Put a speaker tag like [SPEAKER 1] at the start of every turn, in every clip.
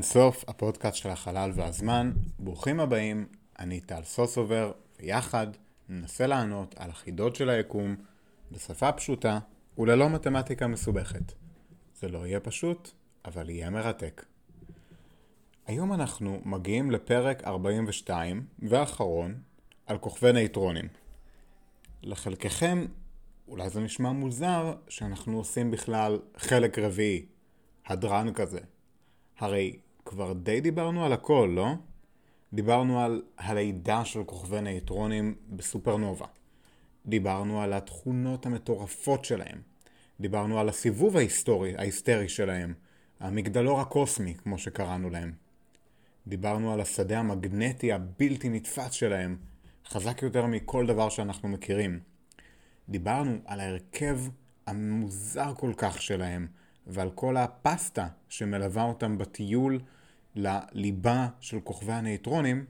[SPEAKER 1] אל האינסוף, הפודקאסט של החלל והזמן. ברוכים הבאים, אני טל סוסובר, ויחד ננסה לענות על החידות של היקום בשפה פשוטה וללא מתמטיקה מסובכת. זה לא יהיה פשוט, אבל יהיה מרתק. היום אנחנו מגיעים לפרק 42 ואחרון על כוכבי נייטרונים. לחלקכם אולי זה נשמע מוזר שאנחנו עושים בכלל חלק רביעי, הדרן כזה. הרי כבר די דיברנו על הכל, לא? דיברנו על הלידה של כוכבי נייטרונים בסופרנובה. דיברנו על התכונות המטורפות שלהם. דיברנו על הסיבוב ההיסטורי, ההיסטרי שלהם, המגדלור הקוסמי, כמו שקראנו להם. דיברנו על השדה המגנטי הבלתי נתפס שלהם, חזק יותר מכל דבר שאנחנו מכירים. דיברנו על ההרכב המוזר כל כך שלהם, ועל כל הפסטה שמלווה אותם בטיול לליבה של כוכבי הנייטרונים,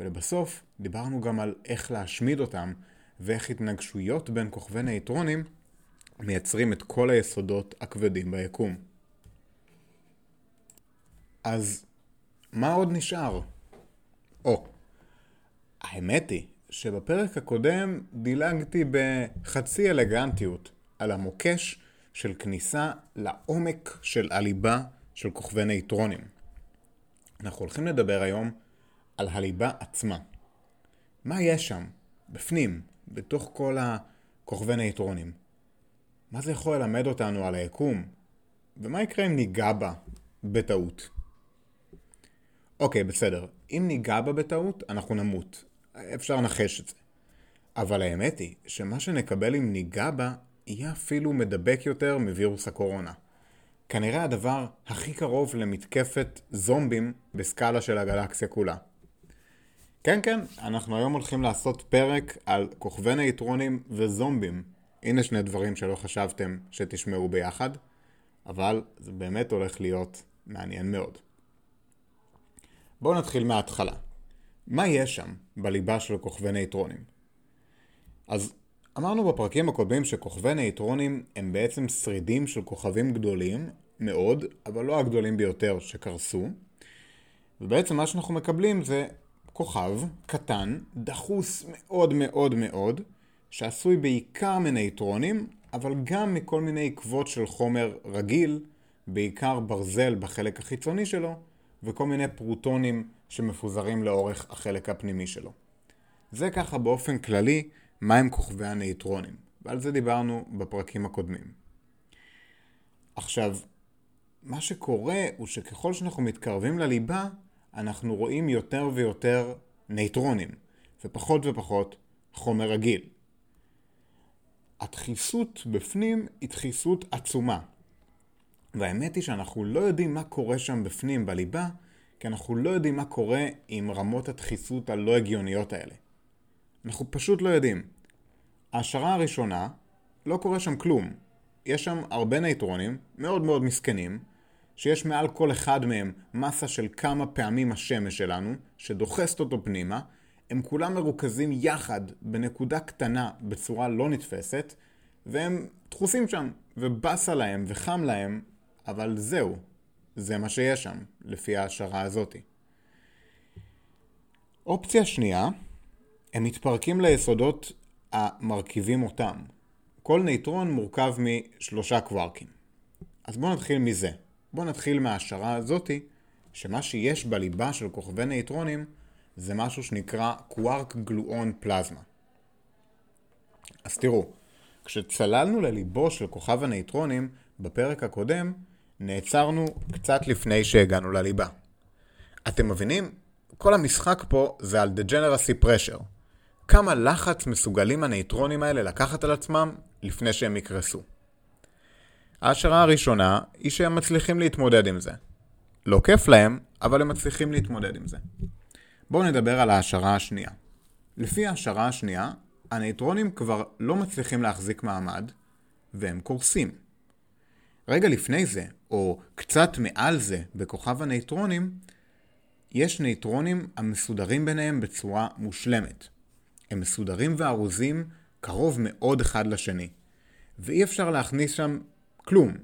[SPEAKER 1] ולבסוף דיברנו גם על איך להשמיד אותם, ואיך התנגשויות בין כוכבי נייטרונים מייצרים את כל היסודות הכבדים ביקום. אז מה עוד נשאר? או, האמת היא שבפרק הקודם דילגתי בחצי אלגנטיות על המוקש של כניסה לעומק של הליבה של כוכבי נייטרונים. אנחנו הולכים לדבר היום על הליבה עצמה. מה יש שם, בפנים, בתוך כל הכוכבי נייטרונים? מה זה יכול ללמד אותנו על היקום? ומה יקרה אם ניגע בה בטעות? אוקיי, בסדר. אם ניגע בה בטעות, אנחנו נמות. אפשר לנחש את זה. אבל האמת היא שמה שנקבל אם ניגע בה יהיה אפילו מדבק יותר מווירוס הקורונה. כנראה הדבר הכי קרוב למתקפת זומבים בסקאלה של הגלקסיה כולה. כן כן, אנחנו היום הולכים לעשות פרק על כוכבי נייטרונים וזומבים. הנה שני דברים שלא חשבתם שתשמעו ביחד, אבל זה באמת הולך להיות מעניין מאוד. בואו נתחיל מההתחלה. מה יש שם בליבה של כוכבי נייטרונים? אז אמרנו בפרקים הקודמים שכוכבי נייטרונים הם בעצם שרידים של כוכבים גדולים מאוד, אבל לא הגדולים ביותר שקרסו. ובעצם מה שאנחנו מקבלים זה כוכב קטן, דחוס מאוד מאוד מאוד, שעשוי בעיקר מנייטרונים, אבל גם מכל מיני עקבות של חומר רגיל, בעיקר ברזל בחלק החיצוני שלו, וכל מיני פרוטונים שמפוזרים לאורך החלק הפנימי שלו. זה ככה באופן כללי מהם כוכבי הנייטרונים, ועל זה דיברנו בפרקים הקודמים. עכשיו, מה שקורה הוא שככל שאנחנו מתקרבים לליבה, אנחנו רואים יותר ויותר נייטרונים, ופחות ופחות חומר רגיל. הדחיסות בפנים היא דחיסות עצומה. והאמת היא שאנחנו לא יודעים מה קורה שם בפנים בליבה, כי אנחנו לא יודעים מה קורה עם רמות הדחיסות הלא הגיוניות האלה. אנחנו פשוט לא יודעים. ההשערה הראשונה, לא קורה שם כלום. יש שם הרבה נייטרונים, מאוד מאוד מסכנים, שיש מעל כל אחד מהם מסה של כמה פעמים השמש שלנו, שדוחסת אותו פנימה, הם כולם מרוכזים יחד בנקודה קטנה בצורה לא נתפסת, והם דחוסים שם, ובאסה להם וחם להם, אבל זהו, זה מה שיש שם, לפי ההשערה הזאתי. אופציה שנייה, הם מתפרקים ליסודות המרכיבים אותם. כל נייטרון מורכב משלושה קווארקים. אז בואו נתחיל מזה. בואו נתחיל מההשערה הזאתי, שמה שיש בליבה של כוכבי נייטרונים זה משהו שנקרא קווארק גלואון פלזמה. אז תראו, כשצללנו לליבו של כוכב הנייטרונים בפרק הקודם, נעצרנו קצת לפני שהגענו לליבה. אתם מבינים? כל המשחק פה זה על Degeneracy Pressure. כמה לחץ מסוגלים הנייטרונים האלה לקחת על עצמם לפני שהם יקרסו. ההשערה הראשונה היא שהם מצליחים להתמודד עם זה. לא כיף להם, אבל הם מצליחים להתמודד עם זה. בואו נדבר על ההשערה השנייה. לפי ההשערה השנייה, הנייטרונים כבר לא מצליחים להחזיק מעמד, והם קורסים. רגע לפני זה, או קצת מעל זה, בכוכב הנייטרונים, יש נייטרונים המסודרים ביניהם בצורה מושלמת. הם מסודרים וארוזים קרוב מאוד אחד לשני, ואי אפשר להכניס שם כלום.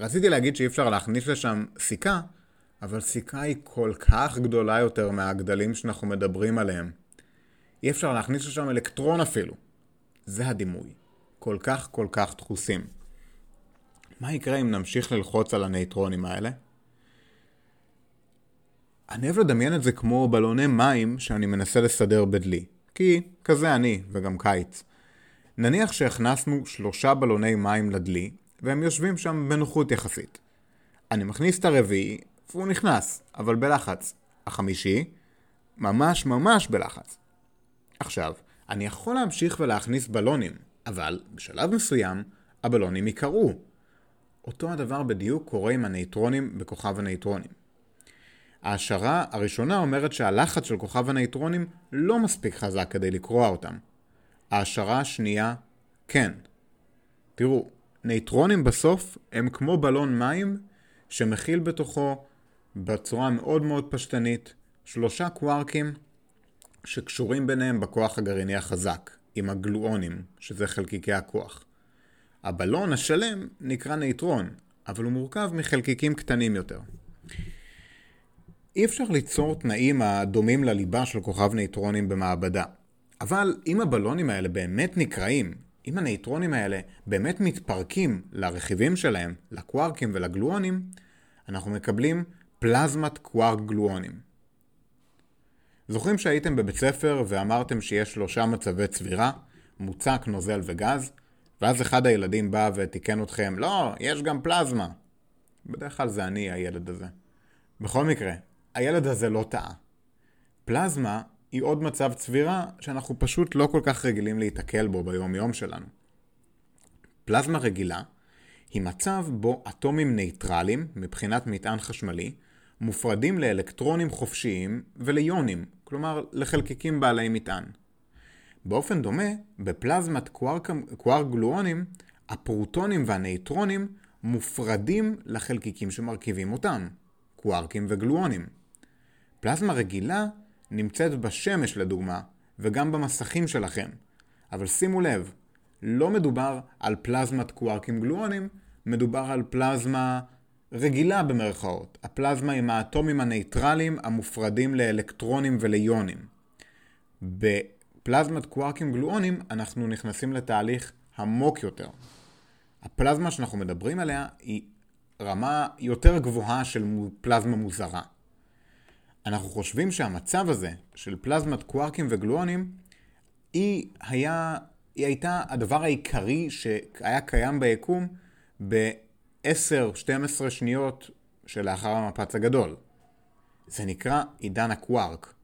[SPEAKER 1] רציתי להגיד שאי אפשר להכניס לשם סיכה, אבל סיכה היא כל כך גדולה יותר מהגדלים שאנחנו מדברים עליהם. אי אפשר להכניס לשם אלקטרון אפילו. זה הדימוי. כל כך כל כך דחוסים. מה יקרה אם נמשיך ללחוץ על הנייטרונים האלה? אני אוהב לדמיין את זה כמו בלוני מים שאני מנסה לסדר בדלי. כי כזה אני, וגם קיץ. נניח שהכנסנו שלושה בלוני מים לדלי, והם יושבים שם בנוחות יחסית. אני מכניס את הרביעי, והוא נכנס, אבל בלחץ. החמישי, ממש ממש בלחץ. עכשיו, אני יכול להמשיך ולהכניס בלונים, אבל בשלב מסוים הבלונים ייקרעו. אותו הדבר בדיוק קורה עם הנייטרונים בכוכב הנייטרונים. ההשערה הראשונה אומרת שהלחץ של כוכב הנייטרונים לא מספיק חזק כדי לקרוע אותם. ההשערה השנייה, כן. תראו, נייטרונים בסוף הם כמו בלון מים שמכיל בתוכו בצורה מאוד מאוד פשטנית שלושה קווארקים שקשורים ביניהם בכוח הגרעיני החזק, עם הגלואונים, שזה חלקיקי הכוח. הבלון השלם נקרא נייטרון, אבל הוא מורכב מחלקיקים קטנים יותר. אי אפשר ליצור תנאים הדומים לליבה של כוכב נייטרונים במעבדה. אבל אם הבלונים האלה באמת נקרעים, אם הנייטרונים האלה באמת מתפרקים לרכיבים שלהם, לקווארקים ולגלואונים, אנחנו מקבלים פלזמת קווארק גלואונים. זוכרים שהייתם בבית ספר ואמרתם שיש שלושה מצבי צבירה, מוצק, נוזל וגז, ואז אחד הילדים בא ותיקן אתכם, לא, יש גם פלזמה. בדרך כלל זה אני הילד הזה. בכל מקרה, הילד הזה לא טעה. פלזמה היא עוד מצב צבירה שאנחנו פשוט לא כל כך רגילים להיתקל בו ביום יום שלנו. פלזמה רגילה היא מצב בו אטומים נייטרליים, מבחינת מטען חשמלי, מופרדים לאלקטרונים חופשיים וליונים, כלומר לחלקיקים בעלי מטען. באופן דומה, בפלזמת קווארק גלואונים, הפרוטונים והנייטרונים מופרדים לחלקיקים שמרכיבים אותם, קווארקים וגלואונים. פלזמה רגילה נמצאת בשמש לדוגמה, וגם במסכים שלכם. אבל שימו לב, לא מדובר על פלזמת קווארקים גלואונים, מדובר על פלזמה רגילה במרכאות. הפלזמה עם האטומים הנייטרליים המופרדים לאלקטרונים וליונים. בפלזמת קווארקים גלואונים אנחנו נכנסים לתהליך עמוק יותר. הפלזמה שאנחנו מדברים עליה היא רמה יותר גבוהה של פלזמה מוזרה. אנחנו חושבים שהמצב הזה של פלזמת קווארקים וגלואונים היא, היה, היא הייתה הדבר העיקרי שהיה קיים ביקום ב-10-12 שניות שלאחר המפץ הגדול. זה נקרא עידן הקווארק.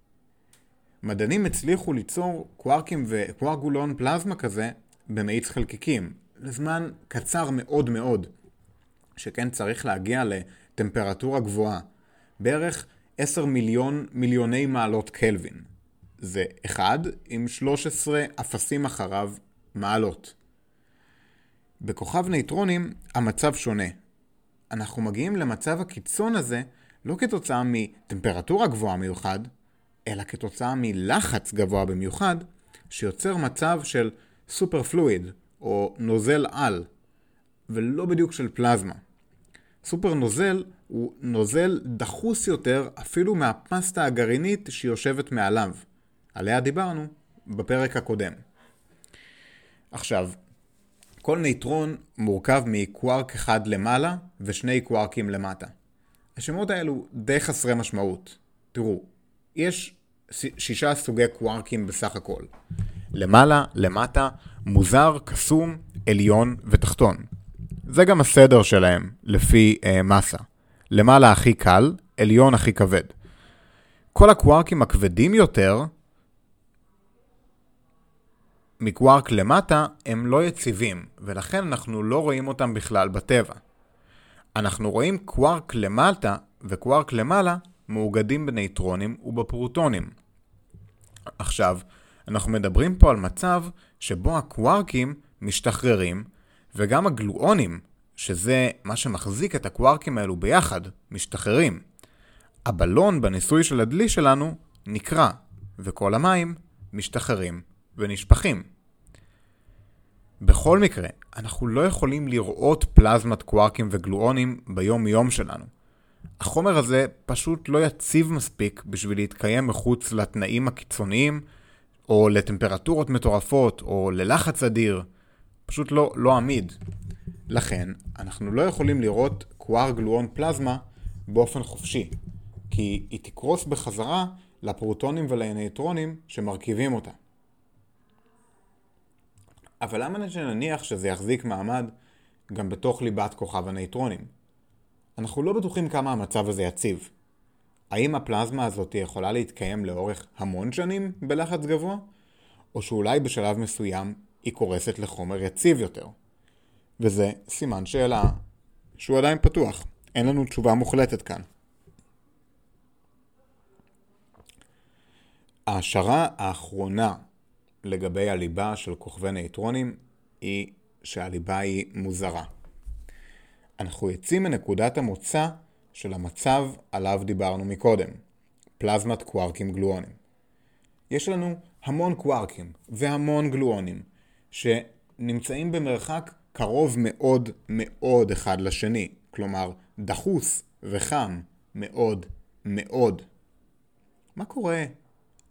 [SPEAKER 1] מדענים הצליחו ליצור קווארקים וקווארק גלואון פלזמה כזה במאיץ חלקיקים, לזמן קצר מאוד מאוד, שכן צריך להגיע לטמפרטורה גבוהה, בערך 10 מיליון מיליוני מעלות קלווין. זה 1 עם 13 אפסים אחריו מעלות. בכוכב נייטרונים המצב שונה. אנחנו מגיעים למצב הקיצון הזה לא כתוצאה מטמפרטורה גבוהה מיוחד, אלא כתוצאה מלחץ גבוה במיוחד, שיוצר מצב של סופר פלואיד, או נוזל על, ולא בדיוק של פלזמה. סופר נוזל הוא נוזל דחוס יותר אפילו מהפסטה הגרעינית שיושבת מעליו. עליה דיברנו בפרק הקודם. עכשיו, כל נייטרון מורכב מקווארק אחד למעלה ושני קווארקים למטה. השמות האלו די חסרי משמעות. תראו, יש שישה סוגי קווארקים בסך הכל. למעלה, למטה, מוזר, קסום, עליון ותחתון. זה גם הסדר שלהם, לפי אה, מסה. למעלה הכי קל, עליון הכי כבד. כל הקווארקים הכבדים יותר, מקווארק למטה, הם לא יציבים, ולכן אנחנו לא רואים אותם בכלל בטבע. אנחנו רואים קווארק למטה וקווארק למעלה מאוגדים בנייטרונים ובפרוטונים. עכשיו, אנחנו מדברים פה על מצב שבו הקווארקים משתחררים וגם הגלואונים, שזה מה שמחזיק את הקווארקים האלו ביחד, משתחררים. הבלון בניסוי של הדלי שלנו נקרע, וכל המים משתחררים ונשפכים. בכל מקרה, אנחנו לא יכולים לראות פלזמת קווארקים וגלואונים ביום יום שלנו. החומר הזה פשוט לא יציב מספיק בשביל להתקיים מחוץ לתנאים הקיצוניים, או לטמפרטורות מטורפות, או ללחץ אדיר. פשוט לא, לא עמיד. לכן, אנחנו לא יכולים לראות קואר גלואון פלזמה באופן חופשי, כי היא תקרוס בחזרה לפרוטונים ולנייטרונים שמרכיבים אותה. אבל למה שנניח שזה יחזיק מעמד גם בתוך ליבת כוכב הנייטרונים? אנחנו לא בטוחים כמה המצב הזה יציב. האם הפלזמה הזאת יכולה להתקיים לאורך המון שנים בלחץ גבוה? או שאולי בשלב מסוים היא קורסת לחומר יציב יותר? וזה סימן שאלה שהוא עדיין פתוח. אין לנו תשובה מוחלטת כאן. ההשערה האחרונה לגבי הליבה של כוכבי נייטרונים היא שהליבה היא מוזרה. אנחנו יוצאים מנקודת המוצא של המצב עליו דיברנו מקודם, פלזמת קווארקים גלואונים. יש לנו המון קווארקים והמון גלואונים שנמצאים במרחק קרוב מאוד מאוד אחד לשני, כלומר דחוס וחם מאוד מאוד. מה קורה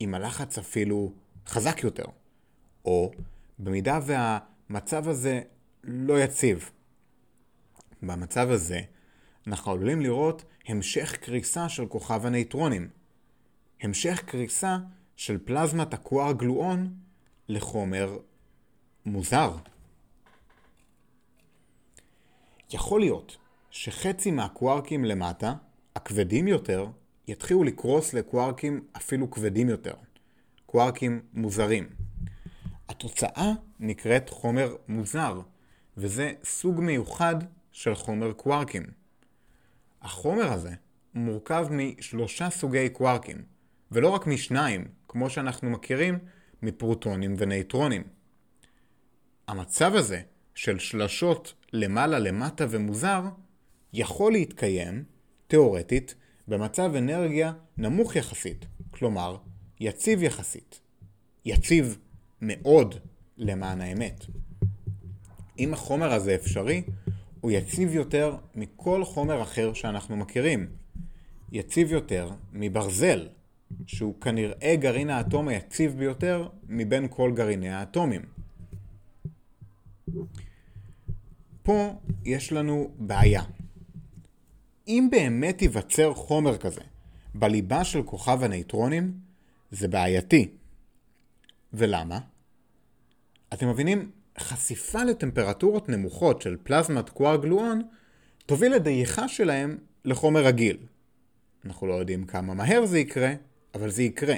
[SPEAKER 1] אם הלחץ אפילו חזק יותר? או במידה והמצב הזה לא יציב. במצב הזה אנחנו עלולים לראות המשך קריסה של כוכב הנייטרונים. המשך קריסה של פלזמת הקואר גלואון לחומר מוזר. יכול להיות שחצי מהקווארקים למטה, הכבדים יותר, יתחילו לקרוס לקווארקים אפילו כבדים יותר. קווארקים מוזרים. התוצאה נקראת חומר מוזר, וזה סוג מיוחד של חומר קווארקים. החומר הזה מורכב משלושה סוגי קווארקים, ולא רק משניים, כמו שאנחנו מכירים מפרוטונים ונייטרונים. המצב הזה של שלשות למעלה למטה ומוזר יכול להתקיים, תאורטית, במצב אנרגיה נמוך יחסית, כלומר יציב יחסית. יציב מאוד למען האמת. אם החומר הזה אפשרי, הוא יציב יותר מכל חומר אחר שאנחנו מכירים. יציב יותר מברזל, שהוא כנראה גרעין האטום היציב ביותר מבין כל גרעיני האטומים. פה יש לנו בעיה. אם באמת ייווצר חומר כזה בליבה של כוכב הנייטרונים, זה בעייתי. ולמה? אתם מבינים? חשיפה לטמפרטורות נמוכות של פלזמת קואר גלואון תוביל לדעיכה שלהם לחומר רגיל. אנחנו לא יודעים כמה מהר זה יקרה, אבל זה יקרה.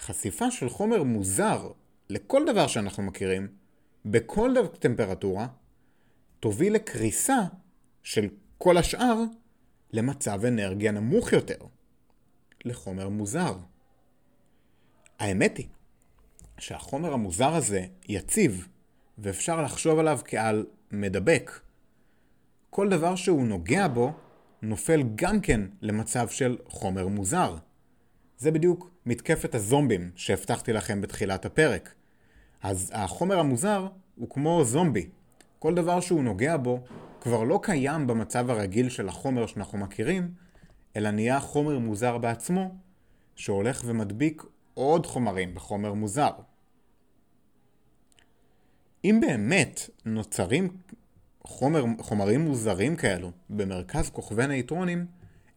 [SPEAKER 1] חשיפה של חומר מוזר לכל דבר שאנחנו מכירים, בכל טמפרטורה, תוביל לקריסה של כל השאר למצב אנרגיה נמוך יותר, לחומר מוזר. האמת היא שהחומר המוזר הזה יציב, ואפשר לחשוב עליו כעל מדבק. כל דבר שהוא נוגע בו נופל גם כן למצב של חומר מוזר. זה בדיוק מתקפת הזומבים שהבטחתי לכם בתחילת הפרק. אז החומר המוזר הוא כמו זומבי. כל דבר שהוא נוגע בו כבר לא קיים במצב הרגיל של החומר שאנחנו מכירים, אלא נהיה חומר מוזר בעצמו, שהולך ומדביק עוד חומרים בחומר מוזר. אם באמת נוצרים חומר, חומרים מוזרים כאלו במרכז כוכבי נייטרונים,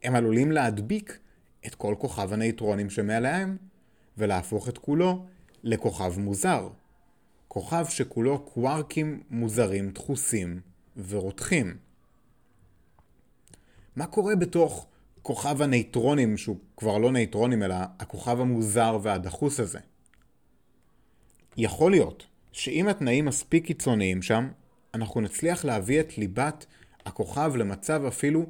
[SPEAKER 1] הם עלולים להדביק את כל כוכב הנייטרונים שמעליהם, ולהפוך את כולו לכוכב מוזר. כוכב שכולו קווארקים מוזרים דחוסים ורותחים. מה קורה בתוך כוכב הנייטרונים, שהוא כבר לא נייטרונים אלא הכוכב המוזר והדחוס הזה? יכול להיות שאם התנאים מספיק קיצוניים שם, אנחנו נצליח להביא את ליבת הכוכב למצב אפילו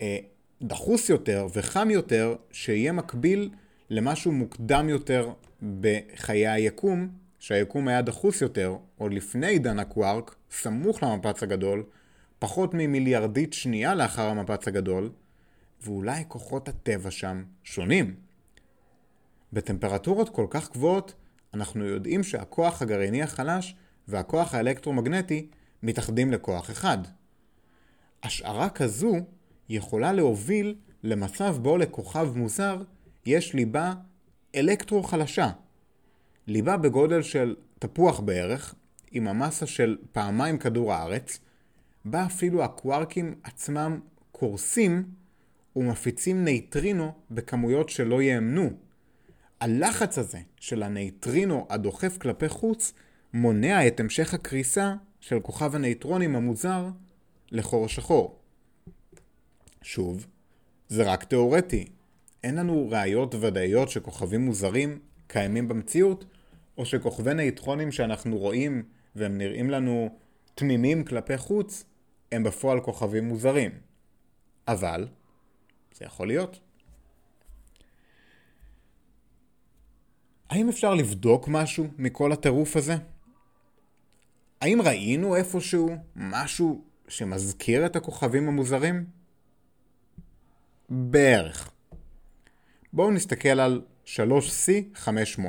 [SPEAKER 1] אה, דחוס יותר וחם יותר, שיהיה מקביל למשהו מוקדם יותר בחיי היקום, שהיקום היה דחוס יותר, עוד לפני עידן הקווארק, סמוך למפץ הגדול, פחות ממיליארדית שנייה לאחר המפץ הגדול, ואולי כוחות הטבע שם שונים. בטמפרטורות כל כך גבוהות, אנחנו יודעים שהכוח הגרעיני החלש והכוח האלקטרומגנטי מתאחדים לכוח אחד. השערה כזו יכולה להוביל למצב בו לכוכב מוזר יש ליבה אלקטרו חלשה. ליבה בגודל של תפוח בערך, עם המסה של פעמיים כדור הארץ, בה אפילו הקווארקים עצמם קורסים ומפיצים נייטרינו בכמויות שלא יאמנו. הלחץ הזה של הנייטרינו הדוחף כלפי חוץ מונע את המשך הקריסה של כוכב הנייטרונים המוזר לחור השחור. שוב, זה רק תאורטי. אין לנו ראיות ודאיות שכוכבים מוזרים קיימים במציאות, או שכוכבי נייטרונים שאנחנו רואים והם נראים לנו תמימים כלפי חוץ, הם בפועל כוכבים מוזרים. אבל, זה יכול להיות. האם אפשר לבדוק משהו מכל הטירוף הזה? האם ראינו איפשהו משהו שמזכיר את הכוכבים המוזרים? בערך. בואו נסתכל על 3C58.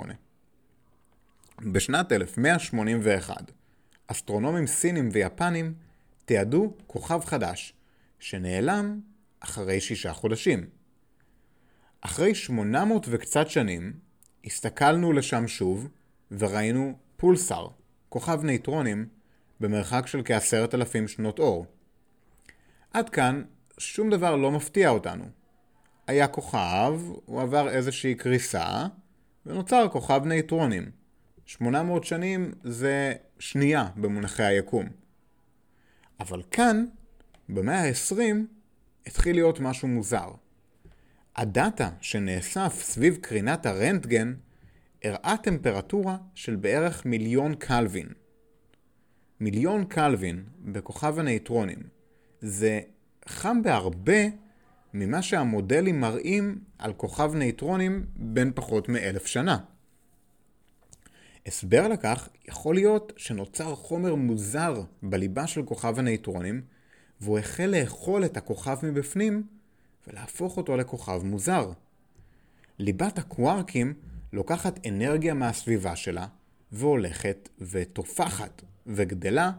[SPEAKER 1] בשנת 1181, אסטרונומים סינים ויפנים תיעדו כוכב חדש, שנעלם אחרי שישה חודשים. אחרי 800 וקצת שנים, הסתכלנו לשם שוב, וראינו פולסר, כוכב נייטרונים, במרחק של כעשרת אלפים שנות אור. עד כאן, שום דבר לא מפתיע אותנו. היה כוכב, הוא עבר איזושהי קריסה, ונוצר כוכב נייטרונים. 800 שנים זה שנייה במונחי היקום. אבל כאן, במאה ה-20, התחיל להיות משהו מוזר. הדאטה שנאסף סביב קרינת הרנטגן הראה טמפרטורה של בערך מיליון קלווין. מיליון קלווין בכוכב הנייטרונים זה חם בהרבה ממה שהמודלים מראים על כוכב נייטרונים בין פחות מאלף שנה. הסבר לכך יכול להיות שנוצר חומר מוזר בליבה של כוכב הנייטרונים, והוא החל לאכול את הכוכב מבפנים ולהפוך אותו לכוכב מוזר. ליבת הקווארקים לוקחת אנרגיה מהסביבה שלה והולכת ותופחת וגדלה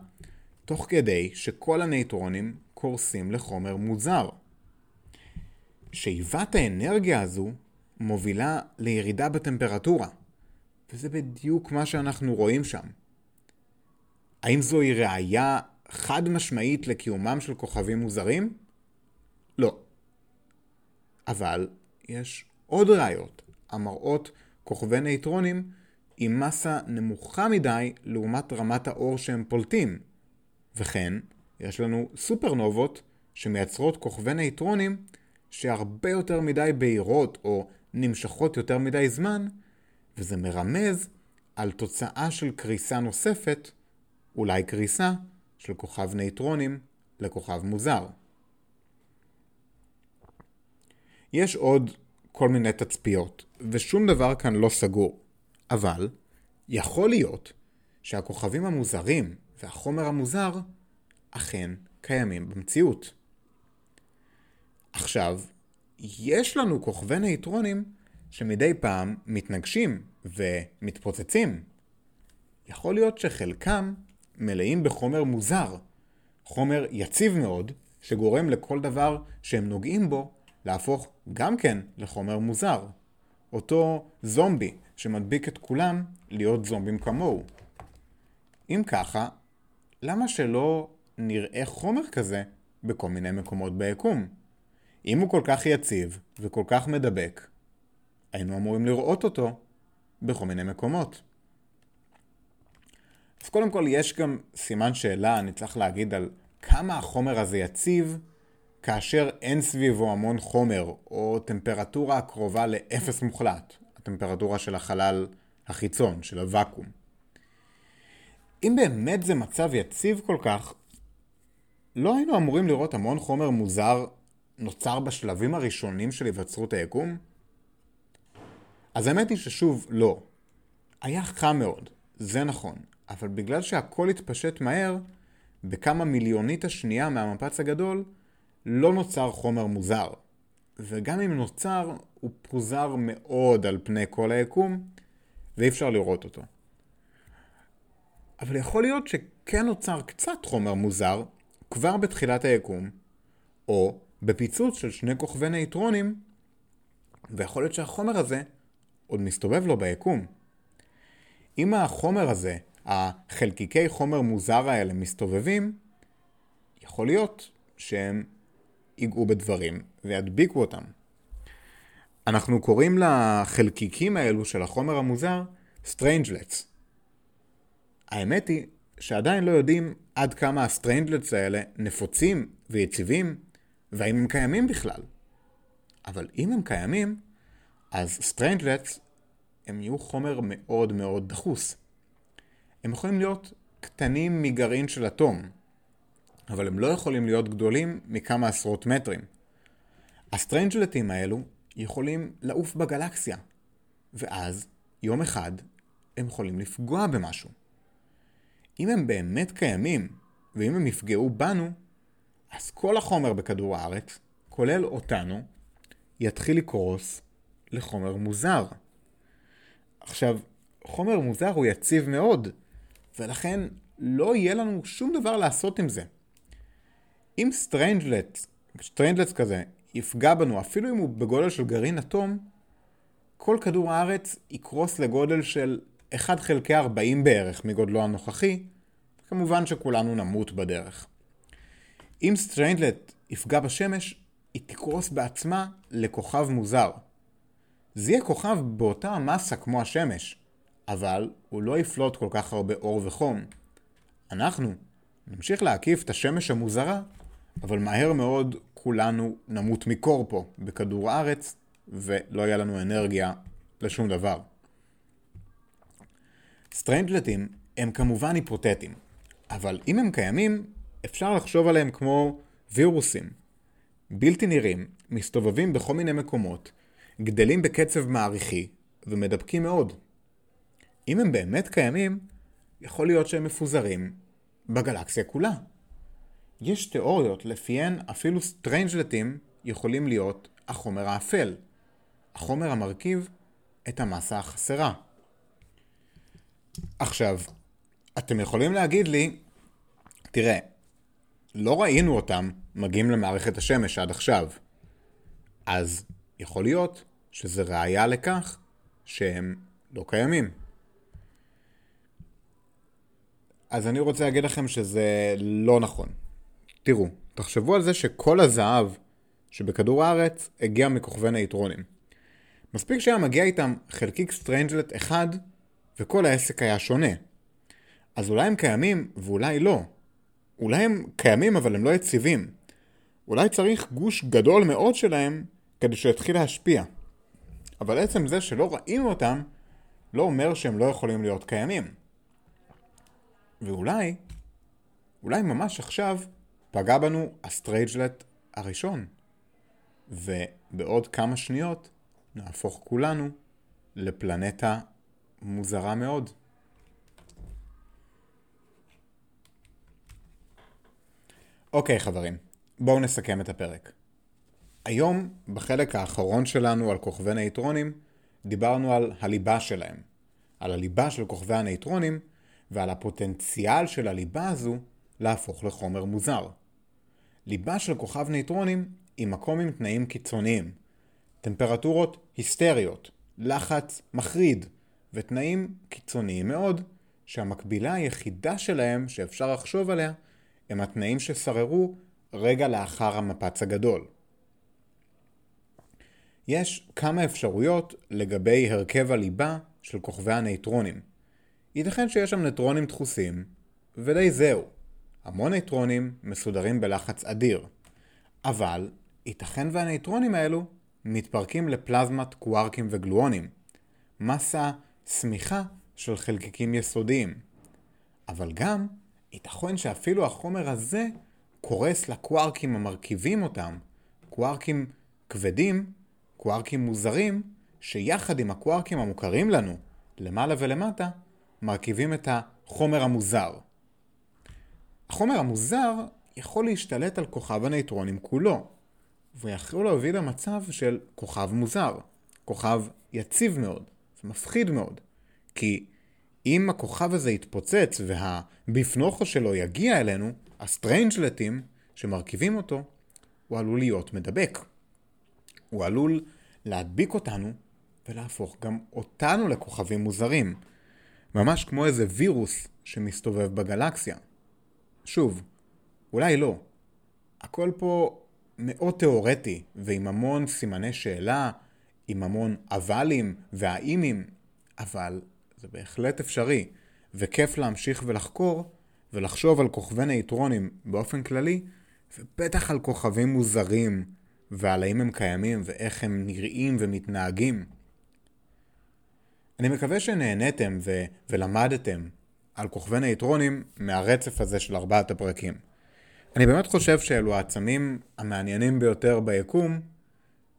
[SPEAKER 1] תוך כדי שכל הנייטרונים קורסים לחומר מוזר. שאיבת האנרגיה הזו מובילה לירידה בטמפרטורה. וזה בדיוק מה שאנחנו רואים שם. האם זוהי ראייה חד משמעית לקיומם של כוכבים מוזרים? לא. אבל יש עוד ראיות המראות כוכבי נייטרונים עם מסה נמוכה מדי לעומת רמת האור שהם פולטים. וכן, יש לנו סופרנובות שמייצרות כוכבי נייטרונים שהרבה יותר מדי בהירות או נמשכות יותר מדי זמן, וזה מרמז על תוצאה של קריסה נוספת, אולי קריסה, של כוכב נייטרונים לכוכב מוזר. יש עוד כל מיני תצפיות, ושום דבר כאן לא סגור. אבל יכול להיות שהכוכבים המוזרים והחומר המוזר אכן קיימים במציאות. עכשיו, יש לנו כוכבי נייטרונים שמדי פעם מתנגשים ומתפוצצים. יכול להיות שחלקם מלאים בחומר מוזר, חומר יציב מאוד, שגורם לכל דבר שהם נוגעים בו להפוך גם כן לחומר מוזר. אותו זומבי שמדביק את כולם להיות זומבים כמוהו. אם ככה, למה שלא נראה חומר כזה בכל מיני מקומות ביקום? אם הוא כל כך יציב וכל כך מדבק, היינו אמורים לראות אותו בכל מיני מקומות. אז קודם כל יש גם סימן שאלה, אני צריך להגיד על כמה החומר הזה יציב כאשר אין סביבו המון חומר או טמפרטורה הקרובה לאפס מוחלט, הטמפרטורה של החלל החיצון, של הוואקום. אם באמת זה מצב יציב כל כך, לא היינו אמורים לראות המון חומר מוזר נוצר בשלבים הראשונים של היווצרות היקום? אז האמת היא ששוב, לא. היה חם מאוד, זה נכון, אבל בגלל שהכל התפשט מהר, בכמה מיליונית השנייה מהמפץ הגדול, לא נוצר חומר מוזר. וגם אם נוצר, הוא פוזר מאוד על פני כל היקום, ואי אפשר לראות אותו. אבל יכול להיות שכן נוצר קצת חומר מוזר כבר בתחילת היקום, או בפיצוץ של שני כוכבי נייטרונים, ויכול להיות שהחומר הזה עוד מסתובב לו ביקום. אם החומר הזה, החלקיקי חומר מוזר האלה מסתובבים, יכול להיות שהם ייגעו בדברים וידביקו אותם. אנחנו קוראים לחלקיקים האלו של החומר המוזר Strangelets. האמת היא שעדיין לא יודעים עד כמה ה strangelets האלה נפוצים ויציבים, והאם הם קיימים בכלל. אבל אם הם קיימים, אז strangelets הם יהיו חומר מאוד מאוד דחוס. הם יכולים להיות קטנים מגרעין של אטום, אבל הם לא יכולים להיות גדולים מכמה עשרות מטרים. הסטרנג'לטים האלו יכולים לעוף בגלקסיה, ואז, יום אחד, הם יכולים לפגוע במשהו. אם הם באמת קיימים, ואם הם יפגעו בנו, אז כל החומר בכדור הארץ, כולל אותנו, יתחיל לקרוס לחומר מוזר. עכשיו, חומר מוזר הוא יציב מאוד, ולכן לא יהיה לנו שום דבר לעשות עם זה. אם strangelet, strangelet כזה, יפגע בנו, אפילו אם הוא בגודל של גרעין אטום, כל כדור הארץ יקרוס לגודל של 1 חלקי 40 בערך מגודלו הנוכחי, כמובן שכולנו נמות בדרך. אם strangelet יפגע בשמש, היא תקרוס בעצמה לכוכב מוזר. זה יהיה כוכב באותה המסה כמו השמש, אבל הוא לא יפלוט כל כך הרבה אור וחום. אנחנו נמשיך להקיף את השמש המוזרה, אבל מהר מאוד כולנו נמות מקור פה, בכדור הארץ, ולא יהיה לנו אנרגיה לשום דבר. סטרנג'לטים הם כמובן היפותטיים, אבל אם הם קיימים, אפשר לחשוב עליהם כמו וירוסים. בלתי נראים, מסתובבים בכל מיני מקומות, גדלים בקצב מעריכי ומדבקים מאוד. אם הם באמת קיימים, יכול להיות שהם מפוזרים בגלקסיה כולה. יש תיאוריות לפיהן אפילו סטרנג'לטים יכולים להיות החומר האפל, החומר המרכיב את המסה החסרה. עכשיו, אתם יכולים להגיד לי, תראה, לא ראינו אותם מגיעים למערכת השמש עד עכשיו, אז יכול להיות שזה ראיה לכך שהם לא קיימים. אז אני רוצה להגיד לכם שזה לא נכון. תראו, תחשבו על זה שכל הזהב שבכדור הארץ הגיע מכוכבי נייטרונים. מספיק שהיה מגיע איתם חלקיק סטרנג'לט אחד, וכל העסק היה שונה. אז אולי הם קיימים ואולי לא. אולי הם קיימים אבל הם לא יציבים. אולי צריך גוש גדול מאוד שלהם כדי שיתחיל להשפיע. אבל עצם זה שלא ראינו אותם, לא אומר שהם לא יכולים להיות קיימים. ואולי, אולי ממש עכשיו, פגע בנו הסטריינג'לט הראשון. ובעוד כמה שניות נהפוך כולנו לפלנטה מוזרה מאוד. אוקיי חברים, בואו נסכם את הפרק. היום, בחלק האחרון שלנו על כוכבי נייטרונים, דיברנו על הליבה שלהם. על הליבה של כוכבי הנייטרונים ועל הפוטנציאל של הליבה הזו להפוך לחומר מוזר. ליבה של כוכב נייטרונים היא מקום עם תנאים קיצוניים. טמפרטורות היסטריות, לחץ מחריד ותנאים קיצוניים מאוד, שהמקבילה היחידה שלהם שאפשר לחשוב עליה הם התנאים ששררו רגע לאחר המפץ הגדול. יש כמה אפשרויות לגבי הרכב הליבה של כוכבי הנייטרונים. ייתכן שיש שם נייטרונים דחוסים, ודי זהו. המון נייטרונים מסודרים בלחץ אדיר. אבל ייתכן והנייטרונים האלו מתפרקים לפלזמת קווארקים וגלואונים. מסה סמיכה של חלקיקים יסודיים. אבל גם ייתכן שאפילו החומר הזה קורס לקווארקים המרכיבים אותם, קווארקים כבדים, קווארקים מוזרים, שיחד עם הקווארקים המוכרים לנו, למעלה ולמטה, מרכיבים את החומר המוזר. החומר המוזר יכול להשתלט על כוכב הנייטרונים כולו, ויכול להוביל למצב של כוכב מוזר, כוכב יציב מאוד, זה מפחיד מאוד, כי אם הכוכב הזה יתפוצץ והביפנוכו שלו יגיע אלינו, הסטריינג'לטים שמרכיבים אותו, הוא עלול להיות מדבק. הוא עלול להדביק אותנו ולהפוך גם אותנו לכוכבים מוזרים. ממש כמו איזה וירוס שמסתובב בגלקסיה. שוב, אולי לא. הכל פה מאוד תיאורטי, ועם המון סימני שאלה, עם המון אבלים והאמים, אבל זה בהחלט אפשרי, וכיף להמשיך ולחקור ולחשוב על כוכבי נייטרונים באופן כללי, ובטח על כוכבים מוזרים, ועל האם הם קיימים ואיך הם נראים ומתנהגים. אני מקווה שנהניתם ו- ולמדתם על כוכבי נייטרונים מהרצף הזה של ארבעת הפרקים. אני באמת חושב שאלו העצמים המעניינים ביותר ביקום,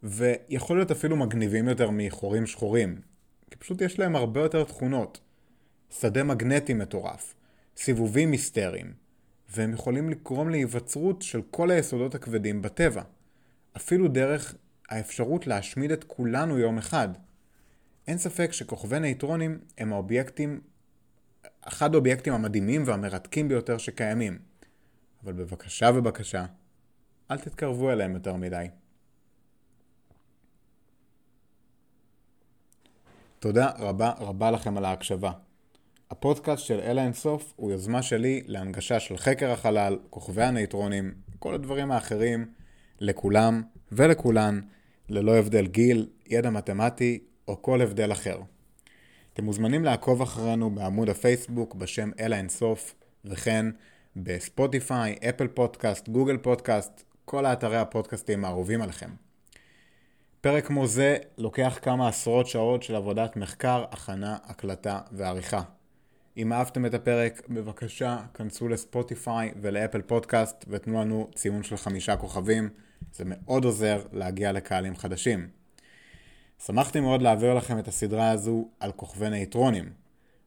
[SPEAKER 1] ויכול להיות אפילו מגניבים יותר מחורים שחורים, כי פשוט יש להם הרבה יותר תכונות. שדה מגנטי מטורף, סיבובים היסטריים, והם יכולים לגרום להיווצרות של כל היסודות הכבדים בטבע. אפילו דרך האפשרות להשמיד את כולנו יום אחד. אין ספק שכוכבי נייטרונים הם האובייקטים, אחד האובייקטים המדהימים והמרתקים ביותר שקיימים. אבל בבקשה ובקשה, אל תתקרבו אליהם יותר מדי. תודה רבה רבה לכם על ההקשבה. הפודקאסט של אלה אינסוף הוא יוזמה שלי להנגשה של חקר החלל, כוכבי הנייטרונים, כל הדברים האחרים, לכולם ולכולן, ללא הבדל גיל, ידע מתמטי או כל הבדל אחר. אתם מוזמנים לעקוב אחרינו בעמוד הפייסבוק בשם אלה אינסוף, וכן בספוטיפיי, אפל פודקאסט, גוגל פודקאסט, כל האתרי הפודקאסטים האהובים עליכם. פרק כמו זה לוקח כמה עשרות שעות של עבודת מחקר, הכנה, הקלטה ועריכה. אם אהבתם את הפרק, בבקשה, כנסו לספוטיפיי ולאפל פודקאסט ותנו לנו ציון של חמישה כוכבים. זה מאוד עוזר להגיע לקהלים חדשים. שמחתי מאוד להעביר לכם את הסדרה הזו על כוכבי נייטרונים.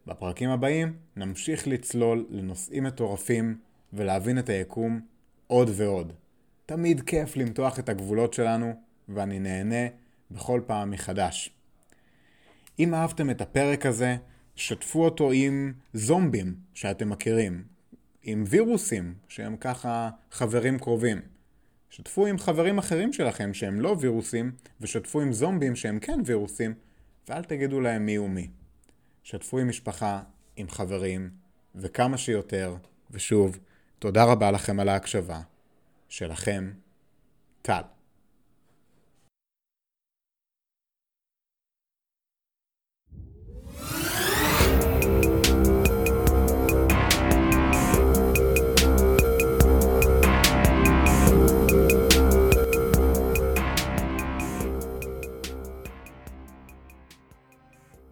[SPEAKER 1] בפרקים הבאים נמשיך לצלול לנושאים מטורפים ולהבין את היקום עוד ועוד. תמיד כיף למתוח את הגבולות שלנו, ואני נהנה בכל פעם מחדש. אם אהבתם את הפרק הזה, שתפו אותו עם זומבים שאתם מכירים, עם וירוסים שהם ככה חברים קרובים. שתפו עם חברים אחרים שלכם שהם לא וירוסים, ושתפו עם זומבים שהם כן וירוסים, ואל תגידו להם מי הוא מי. שתפו עם משפחה, עם חברים, וכמה שיותר, ושוב, תודה רבה לכם על ההקשבה. שלכם, טל.